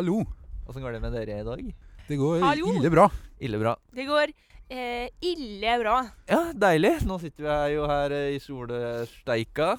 Hallo. Åssen går det med dere i dag? Det går Hallo. ille bra. Ille bra. Det går eh, ille bra. Ja, deilig. Nå sitter vi her jo her eh, i solsteika.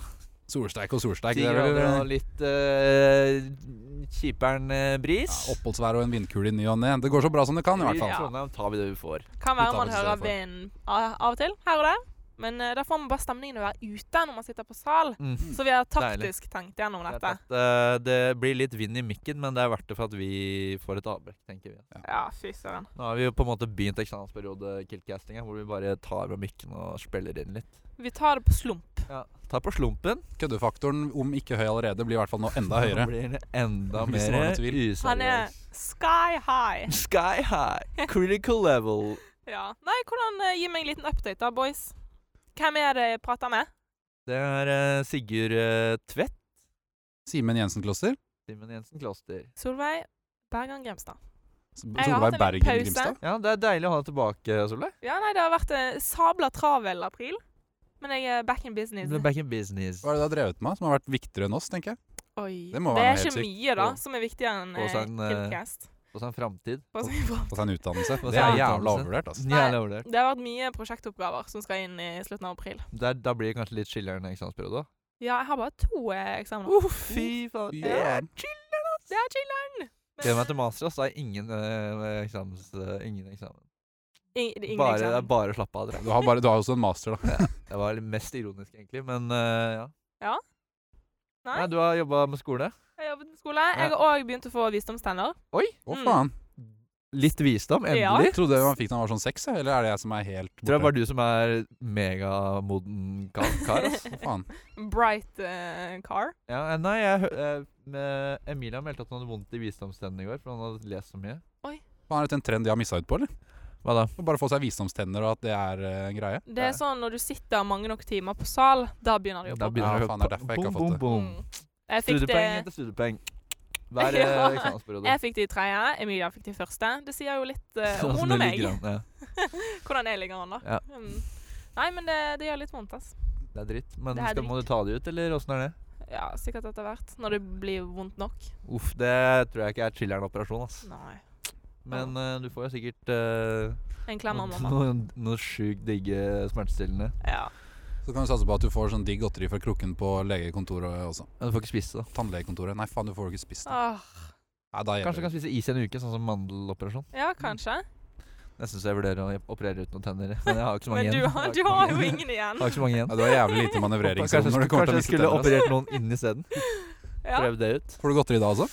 Solsteik og solsteik. Ti Det er vel grader og eh, litt uh, kjiperen bris. ja, oppholdsvær og en vindkule i ny og ne. Det går så bra som det kan, i hvert I fall. Trondheim tar vi det vi får. Kan være man hører vinden av av og til, her og der. Men uh, da får man bare stemningen å være ute når man sitter på sal. Mm. Så vi har Deilig. taktisk tenkt gjennom Det, dette. at, uh, det blir litt vind i mikken, men det er verdt det for at vi får et avbrekk, tenker vi. Ja, fy søren. Nå har vi jo på en måte begynt eksamensperiode Killcastinga, hvor vi bare tar av mikken og spiller inn litt. Vi tar det på slump. Ja. Ta på slumpen. Køddefaktoren, om ikke høy allerede, blir i hvert fall nå enda høyere. Nå blir det enda det mer useriøs. Han er sky high. Sky high. Critical level. Ja. Nei, hvordan eh, Gi meg en liten update, da, boys. Hvem er det jeg prater med? Det er eh, Sigurd eh, Tvedt. Simen Jensen Kloster. Simen Jensen Kloster. Solveig Bergan Grimstad. S- Jeg har Solveig en Bergen pause. Grimstad. Ja, det er deilig å ha deg tilbake, Solveig. Ja, nei, det har vært en sabla travel april. Men jeg er back in business. Du er back in business. Hva er det du har drevet med, som har vært viktigere enn oss, tenker jeg? Oi. Det må det være er helt ikke sykt. mye, da, som er viktigere enn og eh, sånn, eh, Killcast. På sin framtid. På sånn- på sin utdannelse. Få Det er jævla overvurdert, altså. Nei. Det. Har vært mye prosjektoppgaver som skal inn i slutten av april. Der, da blir det kanskje litt chiller'n eksamensperiode. Ja, jeg har bare to eh, eksamener. Oh, fy faen. Det er chiller'n, ass. Det er chiller'n! Gleder meg til master, ass. Da er ingen eh, eksamens... eh, ingen eksamen. In, ingen Bare, det er eksamen. bare slapp slappe av. Du har, bare, du har også en master, da. Det var litt mest ironisk, egentlig, men eh, ja. Nei, Nei, du har jobba med skole. jeg har jobbet med skole. Jeg har òg begynt å få visdomstenner. Å, Mm. faen. Litt visdom, Ja. endelig. Jeg trodde man fikk da man var sånn seks, jeg, eller er det jeg som er helt Tror jeg borte? bare du som er megamoden kar. kar ass. Hva faen? Bright eh, car. Ja, eh, nei, jeg, hø- eh, med Emilia meldte at hun hadde vondt i visdomstennene i går, for hun hadde lest så mye. Faen, Er dette en trend de har missa ut på, eller? Hva da? Og Bare få seg visdomstenner, og at det er uh, en greie? Det er sånn når du sitter mange nok timer på sal, da begynner det å begynner Ja, det faen, det er derfor jeg ikke har boom, fått boom, Mm. boom. Jeg fikk Studiepoeng det etter studiepoeng. Hver Ja. eh, eksamensperiode. Jeg fikk det i tredje, Emilia fikk det i første. Det sier jo litt uh, om Sånn og meg. an, Ja. Hvordan jeg ligger an, da. Ja. Mm. Nei, men det, det gjør litt vondt, ass. Det er dritt. Men er skal, må du ta det ut, eller åssen er det? Ja, sikkert etter hvert. Når det blir vondt nok. Uff, det tror jeg ikke er chiller'n operasjon, ass. Nei. Men eh, du får jo sikkert uh, En klem av mamma. noe, noe sjukt digge smertestillende. Ja. Så kan du satse på at du får sånn digg godteri fra krukken på legekontoret også. Men du får ikke spist det. da. Tannlegekontoret. Nei, faen, du får ikke spist det. Ah. Nei, da Kanskje du kan spise is i en uke, sånn som mandeloperasjon. ja, kanskje. Jeg syns jeg vurderer å operere ut noen tenner, men jeg har ikke så mange Men du, igjen. har- du har jo ingen igjen. Jeg har ikke så mange igjen. Ja, du har jævlig lite manøvreringsrom når det kommer til å kanskje jeg skulle operert noen inn isteden. Ja. Prøvd det ut. Får du godteri da også?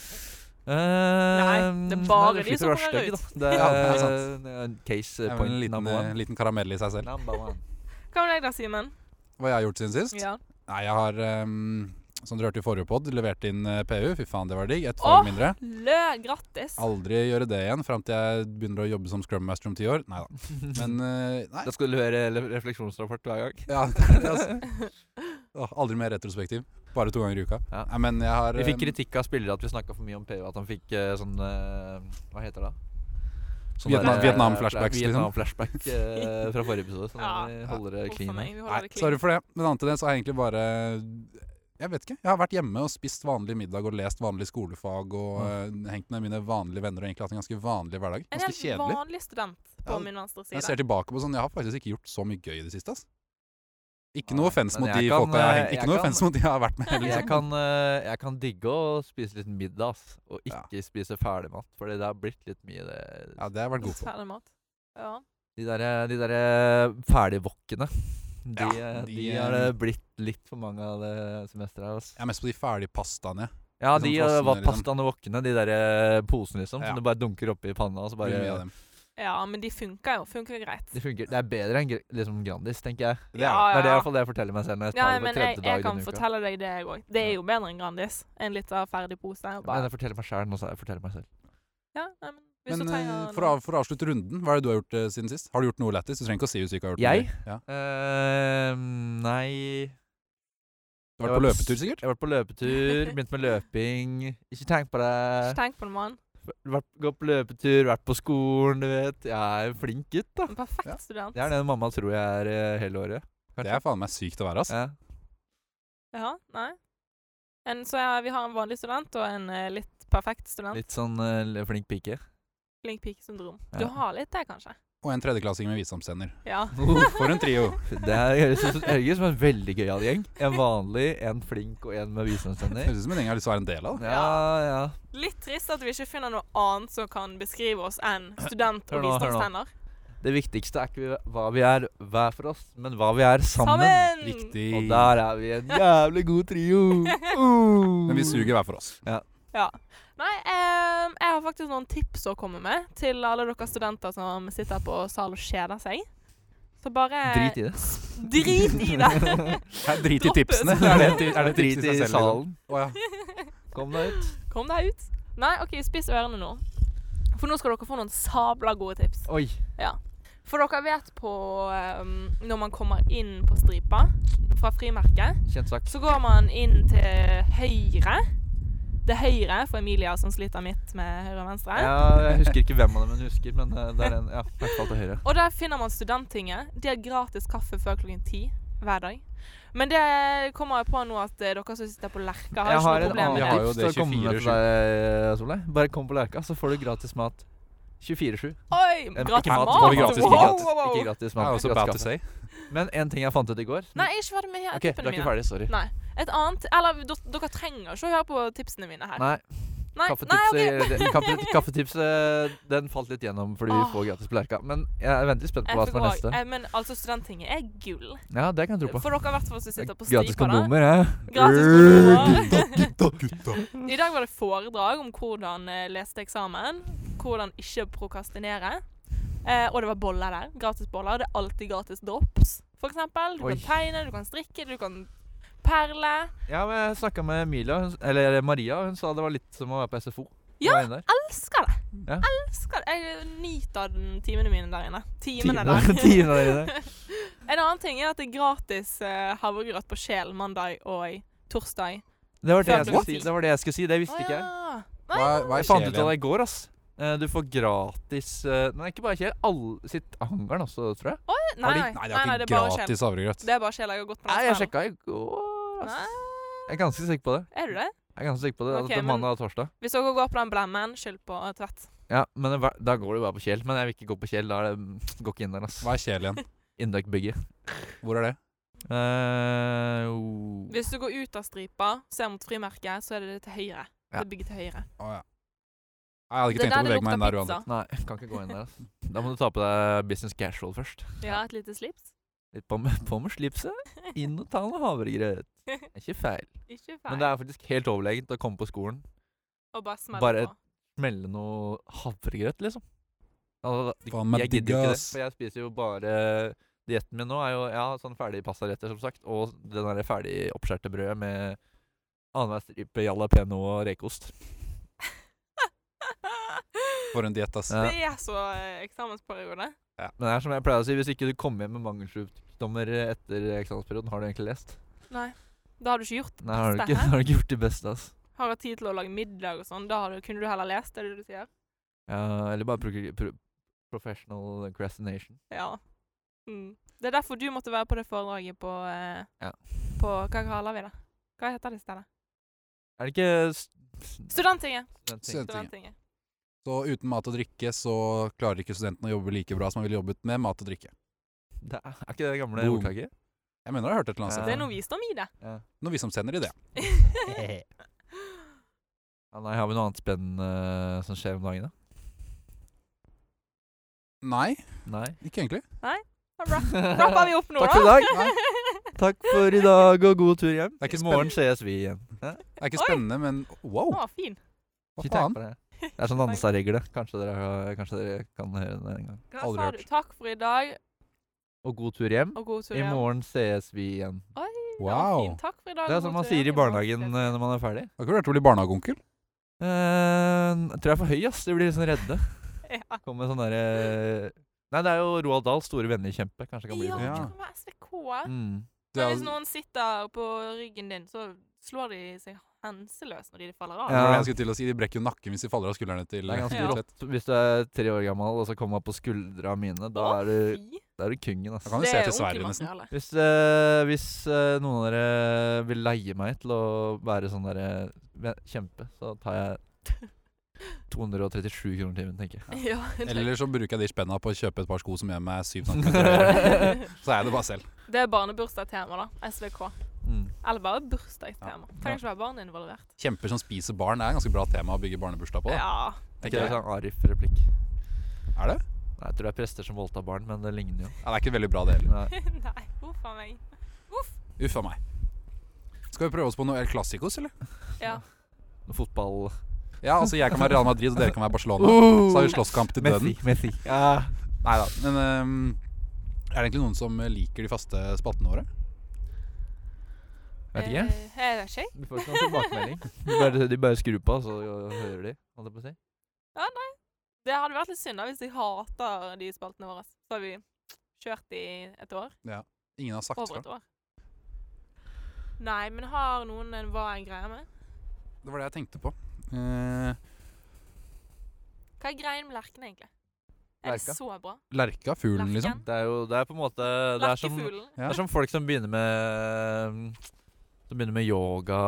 Nei, det er bare de som kommer ut. Det Ja, det er er sant. er en case er point en liten, eh, liten karamell i seg selv. Hva med deg da, Simen? Hva jeg har gjort siden sist? Ja. Nei, jeg har, um, som dere hørte i forrige pod, levert inn eh, PU. Fy faen, det var digg. Et år fag mindre. Lø, grattis. Aldri gjøre det igjen fram til jeg begynner å jobbe som scrum master om ti år. Neida. Men uh, nei. Da skal du levere refleksjonsrapport hver gang. Ja, er altså. oh, aldri mer retrospektiv. Bare to ganger i uka. Ja. Nei, men jeg har Vi fikk ehm, kritikk av spillere at vi snakka for mye om PU. At han fikk eh, sånn eh, Hva heter det? Sånn Vietnam- der, eh, Vietnam-flashbacks, liksom. Vietnam-flashback eh, fra forrige episode. Så Ja. vi holder det Uff a clean. meg, vi holder det clean. sorry for det. Men annet enn det så har jeg egentlig bare Jeg vet ikke. Jeg har vært hjemme og spist vanlig middag og lest vanlig skolefag og eh, hengt med mine vanlige venner og egentlig hatt en ganske vanlig hverdag. En Ganske helt kjedelig. vanlig student på Ja, min venstre Jeg side. ser tilbake på sånn Jeg har faktisk ikke gjort så mye gøy i det siste. ass. Ikke noe offens mot de kan, folka jeg har eh, Ikke jeg noe kan- mot de jeg har vært med. Jeg Liksom. kan, eh, jeg kan digge å spise litt middag, ass. Og Ja. ikke spise ferdigmat. For det har blitt litt mye, det. Ja, det har jeg vært god på. Ja. De derre de der ferdigwokkene. De, Ja, eh, de, de eh, har det blitt litt for mange av det semesteret her. ass. Jeg er mest på de ferdige pastaene. Ja, de, de var liksom. pastaene wokkene. De der eh, posene, liksom. Ja. Som du bare dunker oppi panna, og så bare dem. Ja, men de funker jo. Funker greit. De funker. Det er bedre enn liksom Grandis, tenker jeg. Det er, Ja, det er det i hvert fall det jeg forteller meg selv når jeg Ja, det men på jeg, tredje jeg kan fortelle deg det, jeg òg. Det er jo bedre enn Grandis. En av ferdig pose. og Men jeg forteller meg sjæl nå, så jeg forteller meg selv. ja, nei, men hvis Men eh, for, å, for å avslutte runden, hva er det du har gjort uh, siden sist? Har du gjort noe lættis? Du trenger ikke å si hvis du ikke har gjort Jeg? noe. Ja. Uh, nei Du har vært på løpetur, sikkert? Jeg har vært på løpetur, begynt med løping. Ikke tenk på det. Ikke tenk på det, mann. Vært, gått på løpetur, vært på skolen, du vet. Jeg er en flink gutt, da. Perfekt Ja. student. Det er det mamma tror jeg er eh, hele året. Det er faen meg sykt å være, ass. Ja. Ja, nei. En, så ja, vi har en vanlig student og en eh, litt perfekt student. Litt sånn eh, flink pike. Flink pike-syndrom. Ja. Du har litt det, kanskje? Og en tredjeklassing med visdomstenner. Ja. For en trio. Det er- høres ut som- en veldig gøyal gjeng. En vanlig, en flink og en med visdomstenner. Høres ut som en gjeng jeg har lyst til å være en del av. Ja, ja. Litt trist at vi ikke finner noe annet som kan beskrive oss enn student og visdomstenner. Det viktigste er ikke hva vi er hver for oss, men hva vi er sammen. Sammen! Riktig. Og der er vi en jævlig god trio. Uh. Men vi suger hver for oss. Ja. Nei, ehm, jeg har faktisk noen tips å komme med til alle dere studenter som sitter på sal og kjeder seg. Så bare Drit i det. Drit i det! Drit i tipsene. Er det, er det Drit i i salen. Å, ja. Kom deg ut. Kom deg ut. Nei, OK, spiss ørene nå. For nå skal dere få noen sabla gode tips. Oi. Ja. For dere vet på um, Når man kommer inn på stripa fra frimerket, Kjent sak. så går man inn til høyre. Det høyre for Emilia som sliter midt med høyre og venstre. Ja, jeg husker ikke hvem av dem hun husker, men eh, det er en Ja, i hvert fall til høyre. Og der finner man Studenttinget. De har gratis kaffe før klokken ti hver dag. Men det kommer jeg på nå at eh, dere som sitter på Lerka, har har ikke har noe problem med det. Jeg har jo det til å komme med 24/7. Solveig. Bare kom på Lerka, så får du gratis mat. 24-7. Oi! Eh, Gratis ikke mat! mat, gratis wow, mat? wow, wow. Ikke gratis Det mat. er også gratis bad to say. Men en ting jeg fant ut i går Nei, jeg er ikke ferdig med OK, du er ikke ferdig. Sorry. Nei. Et annet Eller dere trenger ikke å høre på tipsene mine her. Nei, Nei, kaffetipset, nei, ok. kaffe, kaffetipset den falt litt gjennom fordi vi får gratis på Lerka. Men jeg er veldig spent på hva som er neste. Eh, Men altså, Studenttinget er gull. Ja, det kan jeg tro på. For dere hvert fall som sitter på stripa, Gratis kondomer, ja. Gratis kondomer. Gutta, gutta. I dag var det foredrag om hvordan eh, lese eksamen. Hvordan ikke prokastinere. Eh, og det var boller der. Gratis boller. Det er alltid gratis drops, for eksempel. Du Oi. kan tegne, du kan strikke, du kan perle. Ja, men jeg snakka med Emilia, eller Maria, hun sa det var litt som å være på SFO. Ja. Elsker det! Ja. Elsker det. Jeg nyter den timene mine der inne. Timene der. timene der inne. en annen ting er at det er gratis eh, havregrøt på Sjel mandag og torsdag. Det var det, si. det var det jeg skulle si. Det visste ikke jeg. Hva hva er Jeg fant ut av det i går, ass. Eh, Du får gratis eh, Nei, ikke bare kjel. Alle sitt hangaren også, tror jeg. Nei, de, nei, nei, nei, har nei, det er ikke gratis havregrøt. Det er bare kjel jeg har gått på. Nei, jeg sjekka i går. Ass. Jeg er ganske sikker på det. er du det? Jeg er ganske sikker på det. Okay, at det er mandag og torsdag. Hvis dere går på den blemmen, skyld på Tvedt. Ja, men det, da går du bare på Kjell. Men jeg vil ikke gå på Kjell. Da er det Går ikke inn der, ass. Hva er kjel igjen? Induct-bygget. Hvor er det? Uh, oh. Hvis du går ut av stripa, ser mot frimerket, så er det det til høyre. Ja. Det bygget til høyre. Å ja. Jeg hadde ikke tenkt å bevege meg inn der uansett. Nei, kan ikke gå inn der. Altså. Da må du ta på deg business casual først. Ja, et lite slips. Litt på med, på med slipset. Inn og ta noe havregrøt. Det er Ikke feil. Ikke feil. Men det er faktisk helt overlegent å komme på skolen, Og bare smelle bare- på. smelle noe havregrøt, liksom. Altså, Faen meg jeg gidder jo ikke det, diggas. for jeg spiser jo bare Dietten min nå er jo ja, sånn ferdig pastaretter, som sagt, og det der ferdig oppskjærte brødet med annenhver stripe jalapeño og rekeost. For en diett, ass. Ja. Det er så eh, eksamensperiode. Men det er som jeg pleier å si, hvis ikke du kommer hjem med mangelsykdommer etter eksamensperioden, har du egentlig lest? Nei. Da har du ikke gjort Nei, har du beste ikke, her. har du ikke gjort det beste, altså. Har hatt tid til å lage middag og sånn. Da har du, kunne du heller lest, det er det du sier? Ja, eller bare pro pro professional crastination. Ja. Mm. Det er derfor du måtte være på det foredraget på eh, Ja. På Hva kaller vi det? Hva heter det stedet? Er det ikke st Studenttinget. studentting? Student- Studenttinget. Så uten mat og drikke så klarer ikke studentene å jobbe like bra som man ville jobbet med mat og drikke. Det er, er ikke det det gamle Boom. ordtaket? Jeg mener jeg har hørt et eller annet sted. Det er noe visdom i det. Ja. Noe vi som sender i det. ja. Nei, har vi noe annet spennende som skjer om dagen, da? Nei, Nei. ikke egentlig. Nei. Bra. Rapper vi opp nå, Takk for i da? dag. Takk for i dag, og god tur hjem. Er I morgen ses vi igjen. Det er ikke Oi. spennende, men wow, Å, fin. hva faen? det. Det er sånn Nanstad-regler. Kanskje dere, kanskje dere kan høre det en gang. Aldri hørt. Takk for i dag, Og god tur hjem. og god tur I morgen ses vi igjen. Oi, Wow. fint. Takk for i dag. Det er som sånn man sier i barnehagen eh, når man er ferdig. Har ikke vurdert å bli barnehageonkel? Eh, jeg tror jeg er for høy, ass. De blir sånn redde. Ja. Kommer sånn derre Nei, det er jo Roald Dahls store venner i kjempe. Kanskje kan bli Ja, sånn. Ja. det kan være SVK. Mm. Det er, hvis noen sitter på ryggen din, så slår de seg henseløs når de faller av. Ja. det jeg skulle til å si. De brekker jo nakken hvis de faller av skuldrene til Det er ganske Ja. rått hvis du er tre år gammel og så kommer man på skuldra mine. Da Å, er du fy. Da er du kongen, Da kan du se til Sverige, nesten. Hvis, eh, hvis eh, noen av dere vil leie meg til å være sånn derre kjempe, så tar jeg 237 kroner timen, tenker jeg. Ja, Eller så bruker jeg de spenna på å kjøpe et par sko som gjør meg syv høyere. Så er jeg det bare selv. det er barnebursdagstema, da. SVK. Mm. Eller bare bursdagstema. Ja. Trenger ikke være barn involvert. Kjemper som spiser barn er et ganske bra tema å bygge barnebursdag på. Da. Ja. Er ikke det sånn Arif-replikk? Er det? Nei, jeg tror det er prester som voldtar barn, men det ligner jo. Ja, det er ikke veldig bra, det heller. Nei. uff a meg. Uff a meg. Skal vi prøve oss på noe El Clásicos, eller? Ja. Noe Fotball Ja, altså jeg kan være Real Madrid, og dere kan være Barcelona. Så har vi slåsskamp til døden. Messi, Messi. Ja. Nei da. Men um, er det egentlig noen som liker de faste spaltene våre? Vet ikke. Eh, jeg vet ikke. Du får ikke noen tilbakemelding. De bare, de bare skrur på, så hører de. Holdt jeg på å si. Det hadde vært litt synd da hvis jeg hater de spaltene våre. Så har vi kjørt i et år. Ja. Ingen har sagt Over fra. et år. Nei, men har noen en hva en greie med? Det var det jeg tenkte på. Eh, Hva er greien med lerken, egentlig? Er det så bra? Lerka, fuglen, liksom. Det er jo det er på en måte Det er som, det Ja. er som folk som begynner med Som begynner med yoga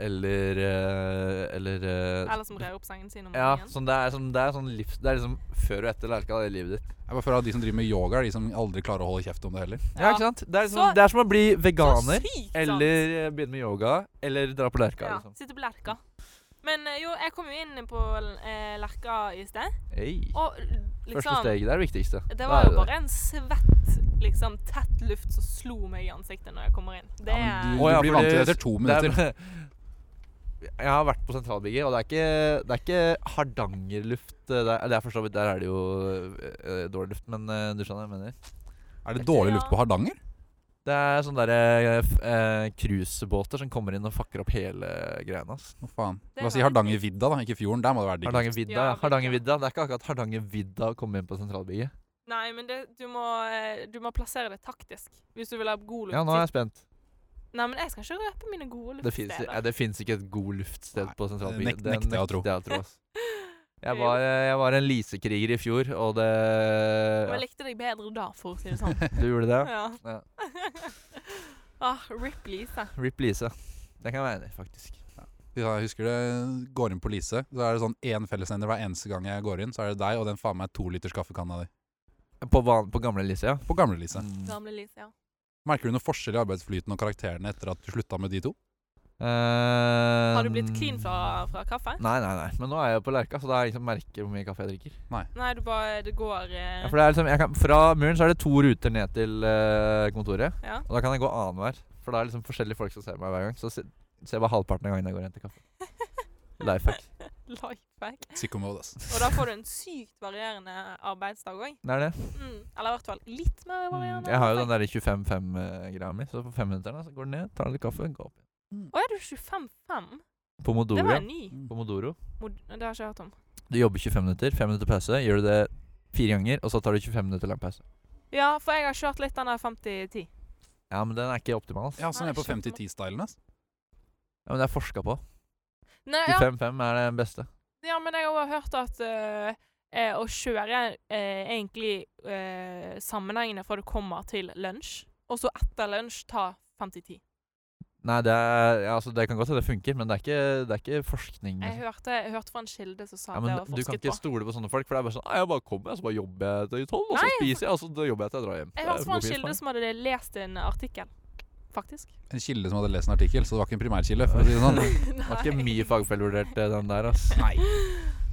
eller eh, Eller eh, Eller som rer opp sengen sin om Ja, morgenen? sånn, det er sånn, det er sånn livs... Det er liksom før og etter lerka, det er livet ditt. Jeg bare føler at De som driver med yoga, er de som aldri klarer å holde kjeft om det heller. Ja, ikke sant? Det er, liksom, Så- det er som å bli veganer. Sykt! Eller eh, begynne med yoga, eller dra på lerka. ja, Liksom. Sitte på lerka. Men jo, jeg kom jo inn på eh, lerka i sted, Hey. og Første liksom steget, det er det viktigste. Det var jo bare en svett, liksom tett luft som slo meg i ansiktet når jeg kommer inn. Det Ja, er du, blir vant til det etter to er- minutter. Jeg har vært på sentralbygget, og det er ikke, det er ikke Hardangerluft. eh, Det er, det for så vidt Der er det jo eh, dårlig luft, men eh, du skjønner hva jeg mener. Er det dårlig luft på Hardanger? Det er sånne der, eh, eh, cruisebåter som kommer inn og fucker opp hele greiene. ass. Å faen. La oss si Hardangervidda, da. Ikke fjorden. Der må det være digg. Hardangervidda. Ja, Ja, vidda. Hardangervidda. Det er ikke akkurat Hardangervidda å komme inn på sentralbygget. Nei, men det, du, må, eh, du må plassere det taktisk hvis du vil ha god luft. Ja, nå er jeg spent. Nei, men jeg skal ikke røpe mine gode Det fins luftsteder. ja, det finnes ikke et god luftsted Nei, på det sentralbygget. nek- nekter jeg å tro. nekter jeg å tro. Jeg var, eh, jeg var en lisekriger i fjor, og det jeg likte deg bedre da, for å si det sånn. Du gjorde det? ja. Ja. ah, Rip Lise. Rip Lise. Det kan jeg være enig i, faktisk. Ja, jeg husker det går inn på Lise. Så er det sånn én fellesnevner hver eneste gang jeg går inn. Så er det deg og den faen meg to liters kaffekanna di. På, van, på gamle Lise, ja. På gamle Lise. Mm. Gamle Lise, ja. Merker du noe forskjell i arbeidsflyten og karakterene etter at du slutta med de to? Eh, Har du blitt clean fra, fra kaffe? Nei, nei, nei. Men nå er jeg jo på Lerka, så da er jeg liksom merker hvor mye kaffe jeg drikker. Nei, nei du bare Det går uh... Ja, for det er liksom, jeg kan, Fra muren så er det to ruter ned til uh, kontoret. ja. Og da kan jeg gå annenhver. For da er det liksom forskjellige folk som ser meg hver gang. Så se- ser jeg bare halvparten av gangen jeg går og henter kaffe. Life hack. Lifehack. Sicko ass. Og da får du en sykt varierende arbeidsdag òg. Det er det. Mm. Eller i hvert fall litt mer Mm. varierende. Jeg har jo den derre der 25-5-greia mi, så på fem minutter går den ned, tar litt kaffe, går opp igjen. Å, er du 25-5? Det var en ny. Pomodoro. Mod det har jeg ikke hørt om. Du jobber 25 minutter, 5 minutter pause. Gjør du det fire ganger, og så tar du 25 minutter lang pause. Ja, for jeg har kjørt litt den der 50-10. Ja, men den er ikke optimal. Altså. Ja, sånn den er på skjønner. 50-10-stylen, ass. Ja, men det er forska på. Nei, ja, 25-5 er det beste. ja, men jeg har også hørt at uh, eh, å kjøre eh, egentlig eh, sammenhengende fra du kommer til lunsj, og så etter lunsj ta 50-10. Nei, det er ja, altså, Det kan godt hende det funker, men det er ikke, det er ikke forskning. Jeg liksom. hørte, jeg hørte fra en kilde som sa Ja, men det du kan ikke på. stole på sånne folk, for det er bare sånn «Nei, Jeg bare kommer, så bare jobber jeg til tolv, og så spiser jeg, og så jobber jeg til jeg drar hjem. Jeg hørte fra en kilde som hadde lest en artikkel, faktisk. En kilde som hadde lest en artikkel, så det var ikke en primærkilde, for å si det sånn. Det var ikke mye fagfellevurdert, eh, den der, ass. Nei.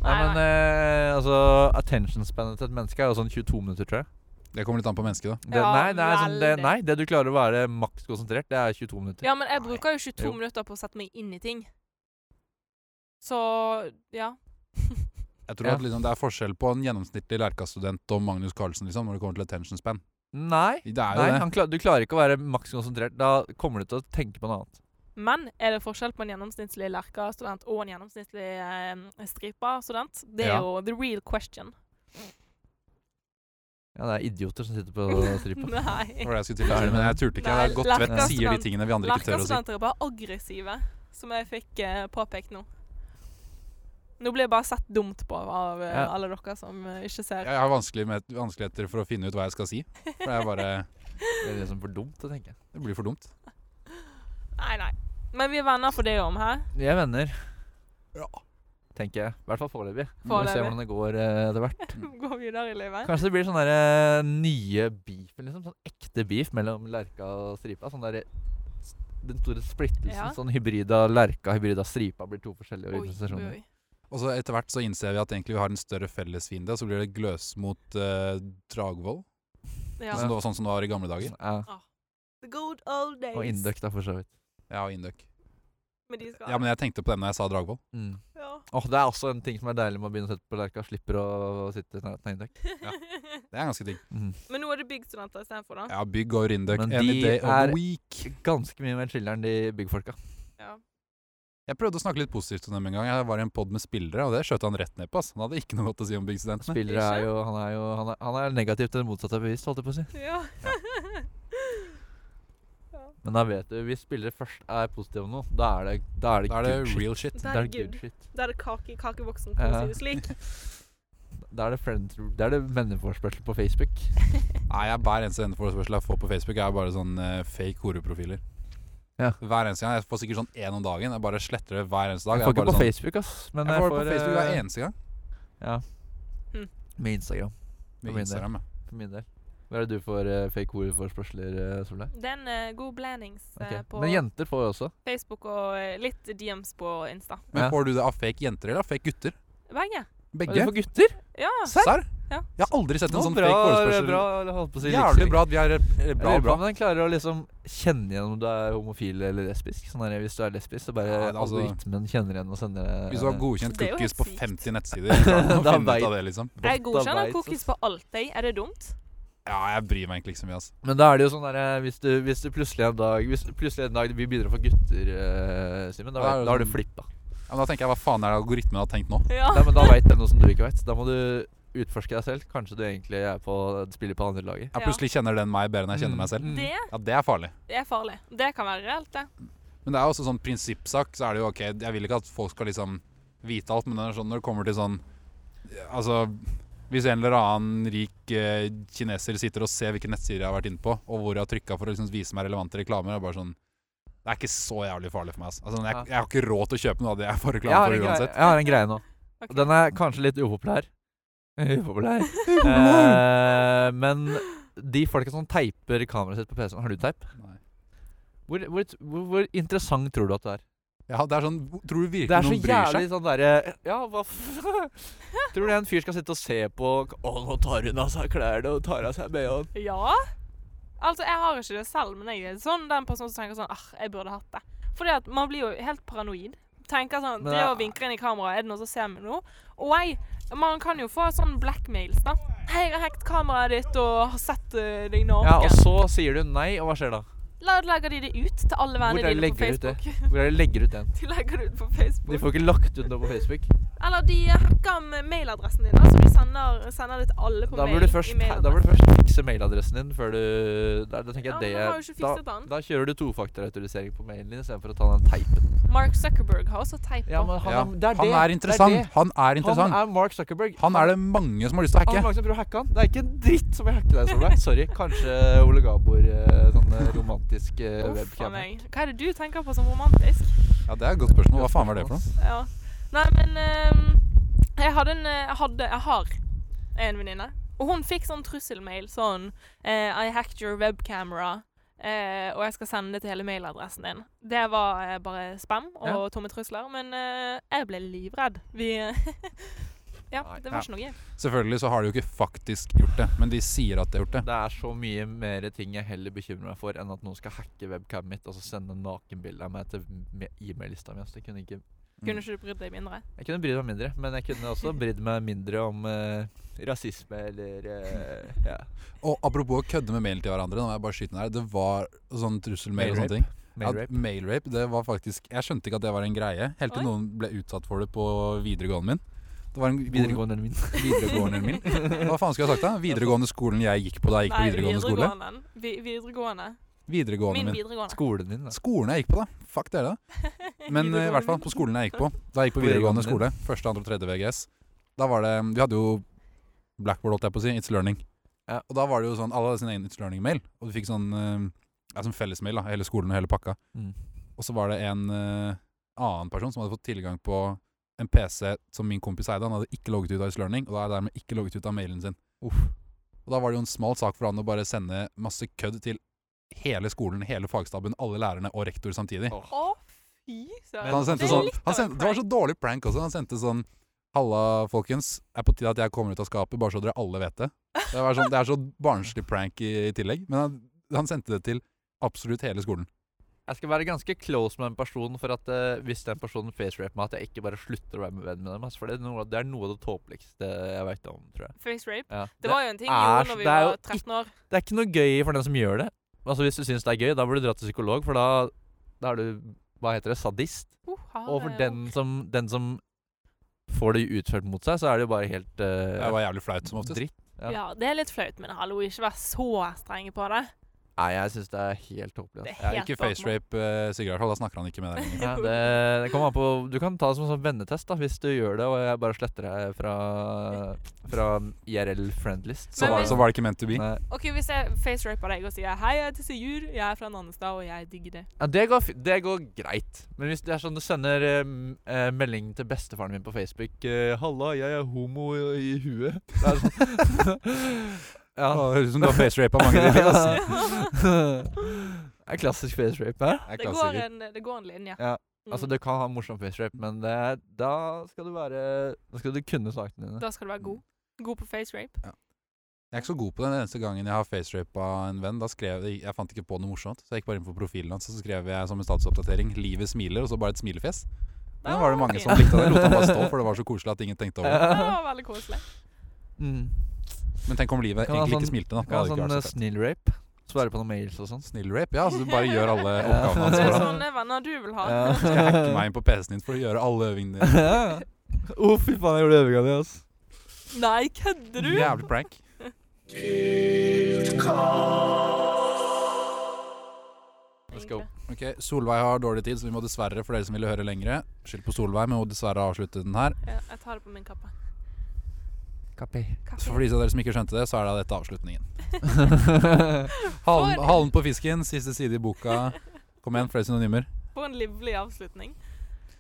Nei, men eh, altså Attention spanet til et menneske er jo sånn 22 minutter, tror jeg. Det kommer litt an på mennesket, da. Det, Ja, nei, det er sånn, det, nei, det du klarer å være maks konsentrert, det er 22 minutter. Ja, men jeg bruker jo 22 nei. minutter på å sette meg inn i ting. Så ja. Jeg tror Ja. at liksom, det er forskjell på en gjennomsnittlig Lerka-student og Magnus Carlsen liksom, når det kommer til attention span. Nei, Det er jo nei det. han klar, du klarer ikke å være maks konsentrert. Da kommer du til å tenke på noe annet. Men er det forskjell på en gjennomsnittlig Lerka-student og en gjennomsnittlig eh, Stripa-student? Det er Ja. jo the real question. Ja, det er idioter som sitter på stripa. Nei. Det var det jeg skulle til å si, men jeg turte ikke. Jeg har godt vett sier de tingene vi andre ikke tør å si. Lerka-studenter er bare aggressive, som jeg fikk eh, påpekt nå. Nå blir jeg bare sett dumt på av eh, Ja. alle dere som eh, ikke ser. Jeg har vanskelig med, vanskeligheter for å finne ut hva jeg skal si. For det er bare Det er liksom for dumt å tenke. Det blir for dumt. Nei, nei. Men vi er venner for det om her. Vi er venner, Ja. Tenker jeg. I hvert fall foreløpig. Vi må se hvordan det går eh, etter hvert. går videre i livet. Kanskje det blir sånn derre nye beefen, liksom. Sånn ekte beef mellom Lerka og Stripa. Sånn derre Den store splittelsen. Ja. Sånn hybrida Lerka, hybrida Stripa blir to forskjellige Oi, organisasjoner. oi. Og så etter hvert så innser vi at egentlig vi har en større felles fiende, og så blir det Gløs mot eh, Dragvoll. Ja. Sånn, sånn som det var i gamle dager. Ja. The good old days. Og Induc, da, for så vidt. Ja, og Induc. Men de skal Ja, men jeg tenkte på dem når jeg sa Dragvoll. Mm. Ja. Åh, det er også en ting som er deilig med å begynne å sette på Lerka. Slipper å sitte i nærheten av Induc. Det er ganske digg. Mm. Men nå er det byggstudenter istedenfor, da. Ja, bygg og Rindøk. Men any de day of er- the week. Ganske mye mer chiller'n, de byggfolka. Ja. Jeg prøvde å snakke litt positivt om dem en gang. Jeg var i en pod med spillere, og det skjøt han rett ned på. ass. Han hadde ikke noe godt å si om byggstudentene. Spillere er jo Han er jo Han er, han er negativ til det motsatte bevisst, holdt jeg på å si. Ja. Men da vet du, hvis spillere først er positive om noe, da er det, da er det, Da er det good shit. real shit. Da er det good good. shit. Da er det kake i kakeboksen, for å si det slik. Da er det friend, Da er det venneforspørsel på Facebook. Nei, jeg Hver eneste venneforespørsel jeg får på Facebook, er bare sånn uh, fake horeprofiler. Ja. Hver eneste gang. Jeg får sikkert sånn én om dagen. Jeg bare sletter det hver eneste dag. Jeg får ikke på sånn, Facebook, ass. Men jeg får det på Facebook hver eh, eneste gang. Ja. Hm. Med Instagram, Med. Instagram, ja. for min del. Hva er det du får uh, fake ordforspørsler, uh, Solveig? Det er en uh, god blandings eh, Ok. på Men jenter får jo også. Facebook og eh, litt DMs på Insta. Men Ja. får du det av fake jenter eller av fake gutter? Begge. Og du det får gutter? Ja. Serr? Ja. Jeg har aldri sett en sånn bra, fake ordspørsel. bra, holdt på å si Jævlig bra at vi er er bra. Bra, bra. Men den klarer å liksom kjenne igjen om du er homofil eller lesbisk. Sånn der, Hvis du er lesbisk, så bare Ja, altså- algoritmen kjenner igjen og sender det. Hvis du har godkjent cookies på 50 nettsider, kan du Da finne ut av det, liksom. Jeg Da godkjenner vet, cookies ass. på alt, jeg. Er det dumt? Ja, jeg bryr meg egentlig ikke så mye, altså. Men da er det jo sånn der hvis du, hvis du plutselig en dag Hvis plutselig en dag vi begynner å få gutter, uh, Simen, da, Da er det har du sånn- flippa. Ja, men da tenker jeg hva faen er det algoritmen har tenkt nå? Ja. Nei, men da veit den noe som du ikke veit. Da må du utforske deg selv. Kanskje du egentlig er på, spiller på andre laget. Ja. plutselig kjenner den meg bedre enn jeg kjenner meg selv. Mm. Det Ja, det er farlig. Det er farlig. Det kan være reelt, det. Men det er også sånn prinsippsak, så er det jo ok Jeg vil ikke at folk skal liksom vite alt, men det er sånn når det kommer til sånn Altså Hvis en eller annen rik eh, kineser sitter og ser hvilke nettsider jeg har vært inne på, og hvor jeg har trykka for å liksom vise meg relevante reklamer, er bare sånn Det er ikke så jævlig farlig for meg. Altså. Altså, jeg, jeg har ikke råd til å kjøpe noe av det jeg får reklame for uansett. jeg har en greie nå. Okay. Den er kanskje litt upopulær. Upopulær. Eh, men de folka som teiper kameraet sitt på PC-en Har du teip? Nei. Hvor, hvor, hvor, hvor interessant tror du at det er? Ja, det er sånn Tror du virkelig Det er så noen bryr jævlig sånn derre Ja, hva f... Tror du en fyr skal sitte og se på Å, nå tar hun av seg klærne og tar av seg bh-en. Ja. Altså, jeg har ikke det selv, men jeg er sånn den personen som tenker sånn ah, jeg burde hatt det. Fordi at man blir jo helt paranoid. Tenker sånn, Men Det å jeg- vinke inn i kamera, er det noen som ser meg nå? Og jeg, man kan jo få sånn blackmails, da. Hei, jeg har hacket kameraet ditt og har sett eh, deg Ja, og så sier du nei, og hva skjer da? La legger de det ut til alle vennene dine på? Facebook. Hvor er det de legger ut den? De legger det ut på Facebook. De får ikke lagt ut noe på Facebook. Eller de hacker mailadressen din, så de sender, sender det til alle på Da mail. først, da burde du først fikse mailadressen din før du Da, da tenker jeg Ja, det da, da kjører du tofaktorautorisering på mailen din istedenfor å ta den teipen. Mark Zuckerberg har også teip på. Ja, men han, Ja. er, det er Han det. er det interessant. det. Han er interessant. Han er Mark Zuckerberg. Han er det mange som har lyst til å Han er hacke. mange som prøver å hacke han. Det er ikke en dritt som vil hacke deg, Solveig. Sorry. Kanskje Ole Gabor, eh, sånn eh, romantisk eh, Uff a webcam. meg. Hva er det du tenker på som romantisk? Ja, Det er et godt spørsmål. Hva faen var det for noe? Ja. Nei, men ehm, jeg hadde en eh, Jeg hadde Jeg har en venninne. Og hun fikk sånn trusselmail sånn eh, I hacked your webcamera. Eh, og jeg skal sende det til hele mailadressen din. Det var eh, bare spam og Ja. tomme trusler. Men eh, jeg ble livredd. Vi Ja, det var ikke noe. Selvfølgelig så har de jo ikke faktisk gjort det, men de sier at de har gjort det. Det er så mye mer ting jeg heller bekymrer meg for enn at noen skal hacke webcamet mitt og så sende nakenbilde av meg til e-mail-lista mi. Altså, det kunne ikke Kunne ikke du brydd deg mindre? Jeg kunne brydd meg mindre, men jeg kunne også brydd meg mindre om eh, rasisme eller eh, ja. Og apropos å kødde med mailen til hverandre, nå må jeg bare skyte den her. Det var sånn trusselmail og sånne ting. Mailrape. Mailrape, det var faktisk Jeg skjønte ikke at det var en greie, helt til Oi. noen ble utsatt for det på videregående min. Det var en god- Videregående min. videregående min. Hva faen skulle jeg sagt da? Videregående skolen jeg gikk på da jeg gikk på videregående skole. videregående. Vi, videregående. Videregående Min videregående. Skolen din, da. Skolen jeg gikk på, da. Fuck dere, da. Men eh, i hvert fall på skolen jeg gikk på, da jeg gikk på videregående skole, første, andre og tredje VGS, da var det Vi hadde jo Blackboard, holdt jeg på å si, It's Learning. Ja. Og da var det jo sånn Alle hadde sin egen It's Learning-mail, og du fikk sånn eh, ja, sånn fellesmail, da, hele skolen og hele pakka. Mm. Og så var det en uh, annen person som hadde fått tilgang på en PC som min kompis eide. Han hadde ikke logget ut av It's Learning, og da er dermed ikke logget ut av mailen sin. Uff. Og da var det jo en smal sak for han å bare sende masse kødd til hele skolen, hele fagstaben, alle lærerne og rektor samtidig. Å, fy søren. Han sendte Det sånn, sendte, det var så dårlig prank også. Han sendte sånn Halla, folkens. Er på tide at jeg kommer ut av skapet, bare så dere alle vet det. Det, var sånn, det er så barnslig prank i, i tillegg. Men han, han sendte det til absolutt hele skolen. Jeg skal være ganske close med en person for at uh, hvis den personen faceraper meg, at jeg ikke bare slutter å være med venn med dem. For det er noe, det er noe av det tåpeligste jeg vet om, tror jeg. Face rape. Ja. Det var jo en ting er- jo når vi det var 13 år. Det er ikke noe gøy for den som gjør det. Altså Hvis du syns det er gøy, da burde du dra til psykolog, for da, da er du Hva heter det? Sadist. Uh, ha Og for den som, den som får det utført mot seg, så er det jo bare helt uh, Det var jævlig flaut som oftest. dritt. Ja. Ja, det er litt flaut, men hallo, ikke vær så strenge på det. Nei, jeg syns det er helt håpløst. Det er helt ikke facerape uh, Sigurd. Da snakker han ikke med deg lenger. Ja, det, det kommer an på Du kan ta det som en sånn vennetest da hvis du gjør det, og jeg bare sletter deg fra, fra IRL friendlist. Så, var, hvis- så var det ikke meant to be. Nei. Ok, Hvis jeg faceraper deg og sier 'Hei, jeg heter Sigurd, jeg er fra en annen stad, og jeg digger det'. Ja, det går, det går greit. Men hvis det er sånn du sender uh, melding til bestefaren min på Facebook eh, 'Halla, jeg er homo i, i huet'. Det er sånn Ja. Å, Høres ut som du har facerapa mange ganger. ditt det er klassisk facerape her. Det Det går en, det går en linje. Ja. Mm. Altså, du kan ha morsom facerape, men det, da skal du være Da skal du kunne sakene dine. Da skal du være god. God på facerape. Jeg er ikke så god på den eneste gangen jeg har facerapa en venn. Da skrev jeg, jeg fant ikke på noe morsomt, så jeg gikk bare inn på profilen hans og så skrev jeg som en statusoppdatering 'Livet smiler', og så bare et smilefjes. Da var det mange som likte. det. lot han bare stå, for det var så koselig at ingen tenkte over det. Det var veldig koselig. Mm. Men tenk om livet egentlig sånn, ikke smilte, da. Kan ha sånn eh, snill-rape. Svare på noen mails og sånn. Snill-rape, ja. Så du bare gjør alle oppgavene hans Det er sånne venner du vil ha. Ja. Skal jeg hacke meg inn på PC-en din for å gjøre alle øvingene dine? Å, fy faen, jeg gjorde øvinga di, ass. Nei, kødder du? Jævlig prank. Let's go. Ok, Solveig har dårlig tid, så vi må dessverre, for dere som ville høre lengre Skyld på Solveig, men må dessverre avslutte den her. Ja, jeg tar det på min kappe. Kaffe. For de av dere som ikke skjønte det, så er da dette avslutningen. Halen, halen på fisken, siste side i boka. Kom igjen, flere synonymer. For en livlig avslutning.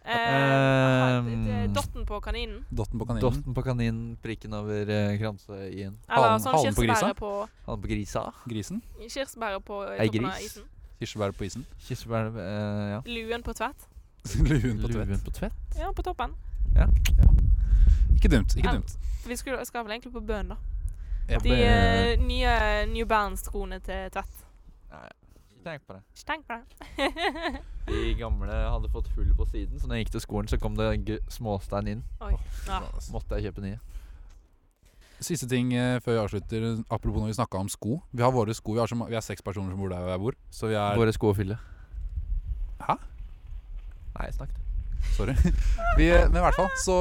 Eh, Ehm. er Dotten på kaninen. Dotten på kaninen. Dotten på kaninen, prikken over eh, kranse-i-en. Eller Halen- sånn halen på grisa? kirsebæret på, halen på grisa. Grisen. kirsebæret på Ei gris. isen. Kirsebær på isen. Kirsebær eh, Ja. Luen på tvett. Luen på tvett. Luen på tvett. Ja, på toppen. Ikke dumt. ikke Ja. dumt. Vi skulle, skal vel egentlig på bøn, da. Ja. De eh, nye New Balance-skoene til Tvedt. Nei, ikke tenk på det. Ikke tenk på det. De gamle hadde fått hull på siden, så når jeg gikk til skolen, så kom det g småstein inn. Oi. Ja. Måtte jeg kjøpe nye. Siste ting eh, før vi avslutter, apropos når vi snakka om sko. Vi har våre sko. Vi har, så, vi er seks personer som bor der jeg bor. Så vi er Våre sko å fylle. Hæ? Nei, snakk du. Sorry. Vi, eh, men i hvert fall, så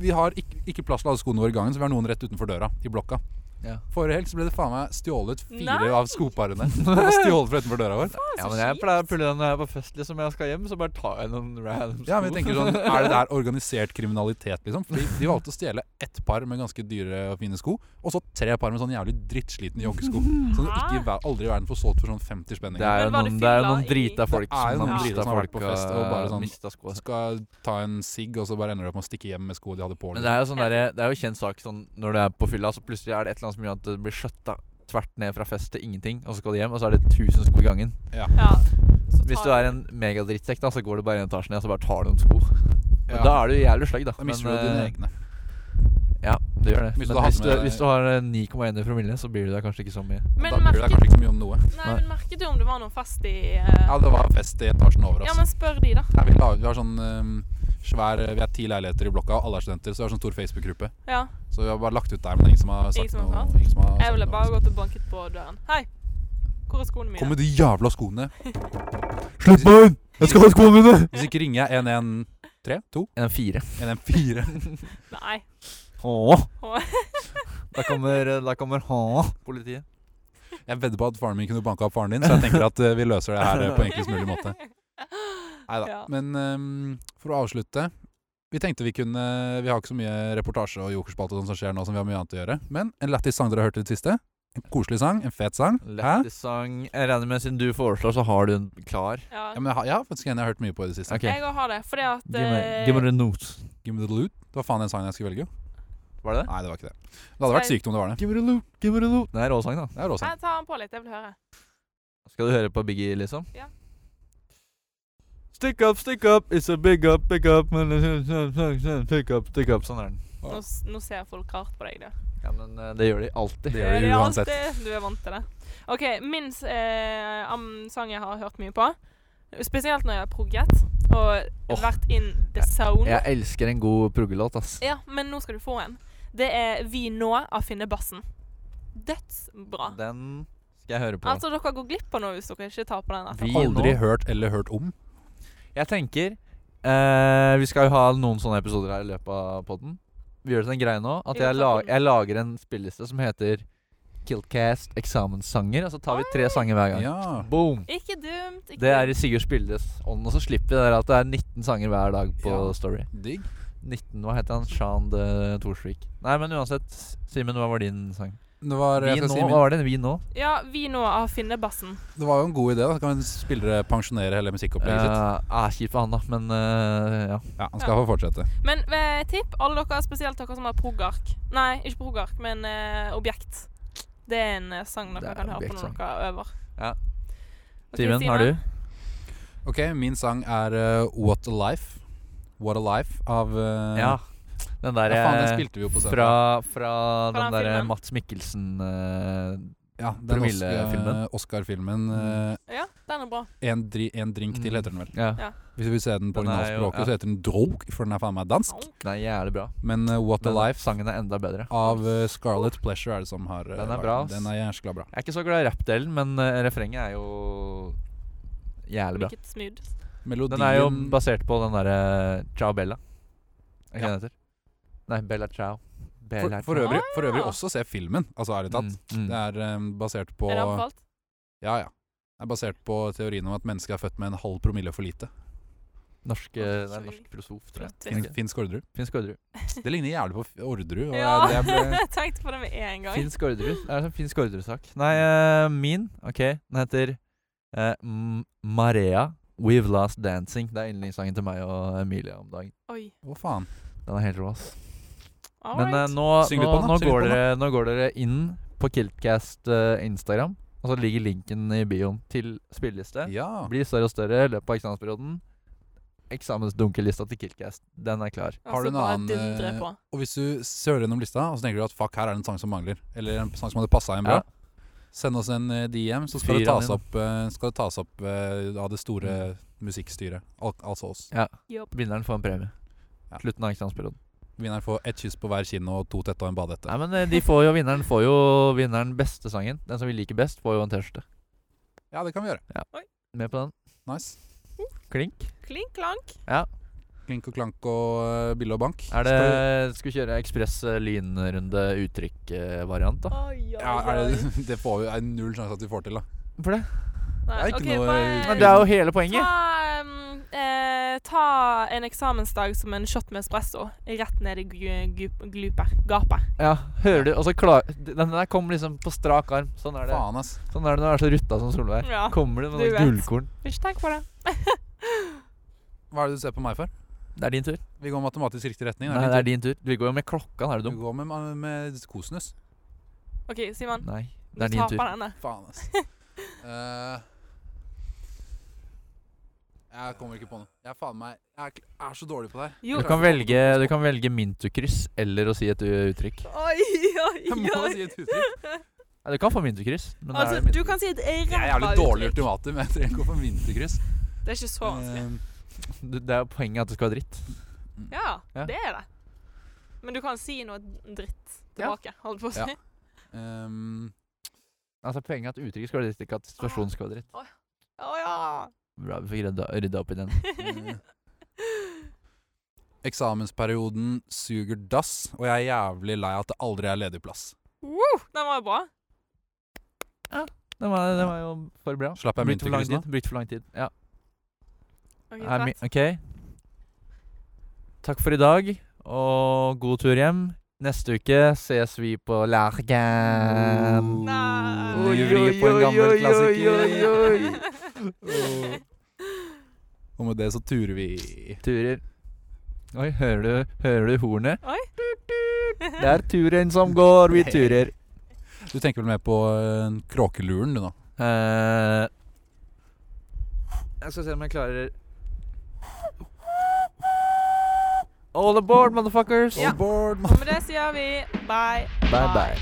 vi har ikke, ikke plass til alle skoene våre i gangen, så vi har noen rett utenfor døra i blokka. Ja. Forrige helg så ble det faen meg stjålet fire Nei! av skoparene. Det stjålet fra utenfor døra vår. Ja, men jeg pleier å pulle den når jeg er på fest, liksom. Jeg skal hjem, så bare tar jeg noen random sko. Ja, men jeg tenker sånn, Er det der organisert kriminalitet, liksom? Fordi de valgte å stjele ett par med ganske dyre og fine sko, og så tre par med sånn jævlig drittslitne joggesko. Som du ikke aldri i verden får solgt for sånn 50 spenninger. Det er jo noen, det er noen drita folk Det er jo som har mista som har vært folk på fest og bare sånn- sko. Skal ta en sigg, og så bare ender du opp med å stikke hjem med sko de hadde på. Men det er jo sånn der, Det er jo kjent sak sånn når du er på fylla, så plutselig er det et eller annet som gjør at det blir skjøtta tvert ned fra fest til ingenting, og så skal du hjem, og så er det 1000 sko i gangen. Ja. Ja. Hvis du er en megadrittsekk, da, så går du bare en etasje ned, og så bare tar du noen sko. Ja. Da er du jævlig sløgg, da. Da mister du dine eh, egne. Ja, det gjør det. Hvis Men du hvis du, hvis du har eh, 9,1 i promille, så blir du der kanskje ikke så mye. Men da merket, du deg kanskje ikke så mye om noe. nei, men merket du om det var noen fest i uh... Ja, det var fest i etasjen over Ja, men spør de, da. Ja, vi, la, vi har sånn ehm, svær Vi er ti leiligheter i blokka, og alle er studenter, så vi har sånn stor Facebook-gruppe. Ja. Så vi har bare lagt ut der, men det er ingen som har sagt som har noe. Ingen som har Jeg ville bare gått og banket på døren. Hei! Hvor er skoene mine? Kom med de jævla skoene! Slipp meg inn! Jeg skal ha skoene mine! Hvis ikke ringer jeg 113 2 En fire. 114. Nei. Hå. Hå. Da kommer, da kommer ha, politiet. Jeg vedder på at faren min kunne banka opp faren din, så jeg tenker at eh, vi løser det her eh, på enklest mulig måte. Nei da. Ja. Men um, for å avslutte Vi tenkte vi kunne Vi har ikke så mye reportasje og jokerspalte og sånt som skjer nå, som vi har mye annet å gjøre. Men en lættis sang dere har hørt i det siste. En koselig sang. En fet sang. Lættis sang. Jeg regner med siden du foreslår, så har du en klar. Ja. Ja, men jeg har, jeg har faktisk en jeg har hørt mye på i det siste. Okay. Jeg òg har det, fordi at Give me, eh, give me the note. Give me the loot. Det var faen den sangen jeg skulle velge. jo. Var det det? Nei, det var ikke det. Det hadde vært sykt om det var det. Give me the loot, give me the loot. Det er råsang, da. Det er råsang. Jeg tar den på litt, jeg vil høre. Skal du høre på Biggie, liksom? Ja. Stick up, stick up, it's a big up, big up Pick up, stick up. Sånn er den. Nå, nå ser folk rart på deg, da. Ja, men uh, det gjør de alltid. Det gjør de uansett. alltid- Du er vant til det. OK, min eh, am- sang jeg har hørt mye på, spesielt når jeg har progget og oh. vært in the zone Jeg elsker en god proggelåt, ass. Ja, men nå skal du få en. Det er Vi nå av Finne Bassen. Dødsbra. Den skal jeg høre på. Altså, dere går glipp av noe hvis dere ikke tar på den. Vi har Aldri nå- hørt eller hørt om. Jeg tenker eh, Vi skal jo ha noen sånne episoder her i løpet av podden. Vi gjør det til en greie nå at jeg, lag, jeg lager en spilleliste som heter Kiltcast eksamenssanger. Og så tar vi tre sanger hver gang. Ja. Boom! Ikke dumt. Ikke Det er i. Sigurd Spildes ånd. Og så slipper vi det at det er 19 sanger hver dag på Ja. Story. Digg. 19, Hva heter han? Sean de Torsvik. Nei, men uansett. Simen, hva var din sang? Det var, Vi nå? si Hva var det? Vi nå? Ja, Vi nå av Finnebassen. Det var jo en god idé. da Kan spillere pensjonere hele musikkopplegget sitt. er kjip Kjipt for han, da. Men uh, ja. Ja, Han skal få fortsette. Men eh, tipp, alle dere, spesielt dere som har progark. Nei, ikke progark, men uh, Objekt. Det er en eh, sang dere er kan høre på når dere øver. Ja. Simen, har du? Ok, min sang er eh, What a Life. What a Life av eh, Ja. Den ja, faen, den spilte vi jo på scenen. fra, fra, Fra den den derre? Mats Mikkelsen uh, Ja, den Promille-filmen. Oscar- Oscar-filmen. eh, Ja, den er bra. en, dri en drink til, Mm. heter den vel. Ja. Ja. Hvis du vil se den på originalspråket, ja. så heter den Drog, for den er faen meg dansk. Den er jævlig bra. Men uh, What a Life sangen er enda bedre. av eh, Scarlet Pleasure er det som har eh, Den er bra. Den er jævla bra. Jeg er ikke så glad i rappdelen, men eh, refrenget er jo jævlig bra. Smooth. Melodien Den er jo basert på den derre Ciao Bella. Er ikke Ja. den heter? Nei, Bella Ciao. Bella for, for, øvrig, for øvrig også se filmen, altså ærlig talt. Mm, mm. Det er um, basert på Er det anbefalt? Ja, ja. Det er basert på teorien om at mennesket er født med en halv promille for lite. Norsk, er norsk filosof, tror jeg. Finsk, Fin, finsk Orderud. finsk Orderud. Det ligner jævlig på Orderud. Ja, jeg, ble, tenkte på det med en gang. Finsk Orderud. Det er en sånn finsk Orderud-sak. Nei, uh, min, OK, den heter uh, Marea. We've Lost Dancing. Det er yndlingssangen til meg og Emilie om dagen. Oi. Hva faen? Den er helt rå, ass. Men eh, nå, Syng nå, på den, da. nå, Syng litt går på den, dere, nå går dere inn på Kiltcast eh, Instagram, og så ligger linken i bioen til spilleliste. Ja. Blir større og større i løpet av eksamensperioden. Eksamensdunkelista til Kiltcast, den er klar. Har du en annen, eh. Og hvis du søler gjennom lista, og så tenker du at fuck, her er det en sang som mangler, eller en sang som hadde passa inn bra, Ja. send oss en eh, DM, så skal det tas inn. opp, eh, skal det tas opp eh, av det store musikkstyret. Al altså oss. Ja. Vinneren får en premie. Ja. Slutten av eksamensperioden. Vinneren får ett kyss på hver kinn og to tette og en badehette. Nei, men eh, de får jo vinneren får jo vinneren beste sangen. Den som vi liker best, får jo en T-skjorte. Ja, det kan vi gjøre. Med på den. Nice. Klink. Klink klank. Ja. Klink og klank og uh, bille og bank. Er det Skal vi kjøre ekspress eh, lynrunde uttrykk-variant, da? Oi, oi, vi, ja, er det, det får vi, er null sjanse at vi får til, da. For det? Nei, er ikke ok, noe- Men det er jo hele poenget. Ta, um, eh, ta en eksamensdag som en shot med espresso rett ned i glupet. Gapet. Ja, hører du? Og så klar Den der kom liksom på strak arm. Sånn er det Faen, ass. Sånn er det når du er så rutta som Solveig. Ja. Kommer det med du noen vet. gullkorn. Ikke tenk på det. Hva er det du ser på meg for? Det er din tur. Vi går matematisk riktig retning. Nei, det er din tur. Vi går jo med klokka, er du Du Vi går med, med, med kosinus. OK, Simon. Nei, det er din taper tur. denne. Faen, ass. Eh, jeg kommer ikke på noe. Jeg faen meg Jeg er, er så dårlig på det her. Jo. Du kan velge, du kan velge mintukryss eller å si et uttrykk. Oi, oi, oi. Jeg må si et uttrykk. Nei, du kan få mintukryss. Men Altså, det er du kan si et Jeg er jævlig dårlig men jeg trenger ikke å få mintukryss. Det er ikke så vanskelig. Uh, det er poenget at det skal være dritt. Ja, Ja. det er det. Men du kan si noe dritt Ja. tilbake, holdt på å si. Ja. Um, Altså Poenget er at uttrykket skal være dritt, ikke at situasjonen skal være dritt. Å ja. Bra, vi fikk rydda, rydda opp i den. eksamensperioden suger dass, og jeg er jævlig lei at det aldri er ledig plass. Woo, den var jo bra. Den var, den var jo for bra. Slapp jeg Brukt for lang tid. Brukt for lang tid. Ja. Ok, er mi-. OK. Takk for i dag, og god tur hjem. Neste uke ses vi på Lerken. Nei. Oi, oi, oi, oi, oi, klassiker. Og med det så turer vi. Turer. Oi, hører du, hører du hornet? Oi. Det er turen som går, vi turer. Du tenker vel mer på uh, kråkeluren, du nå? Uh, jeg skal se om jeg klarer All aboard, motherfuckers! Ja. All aboard, Og med det sier vi bye. Bye, bye.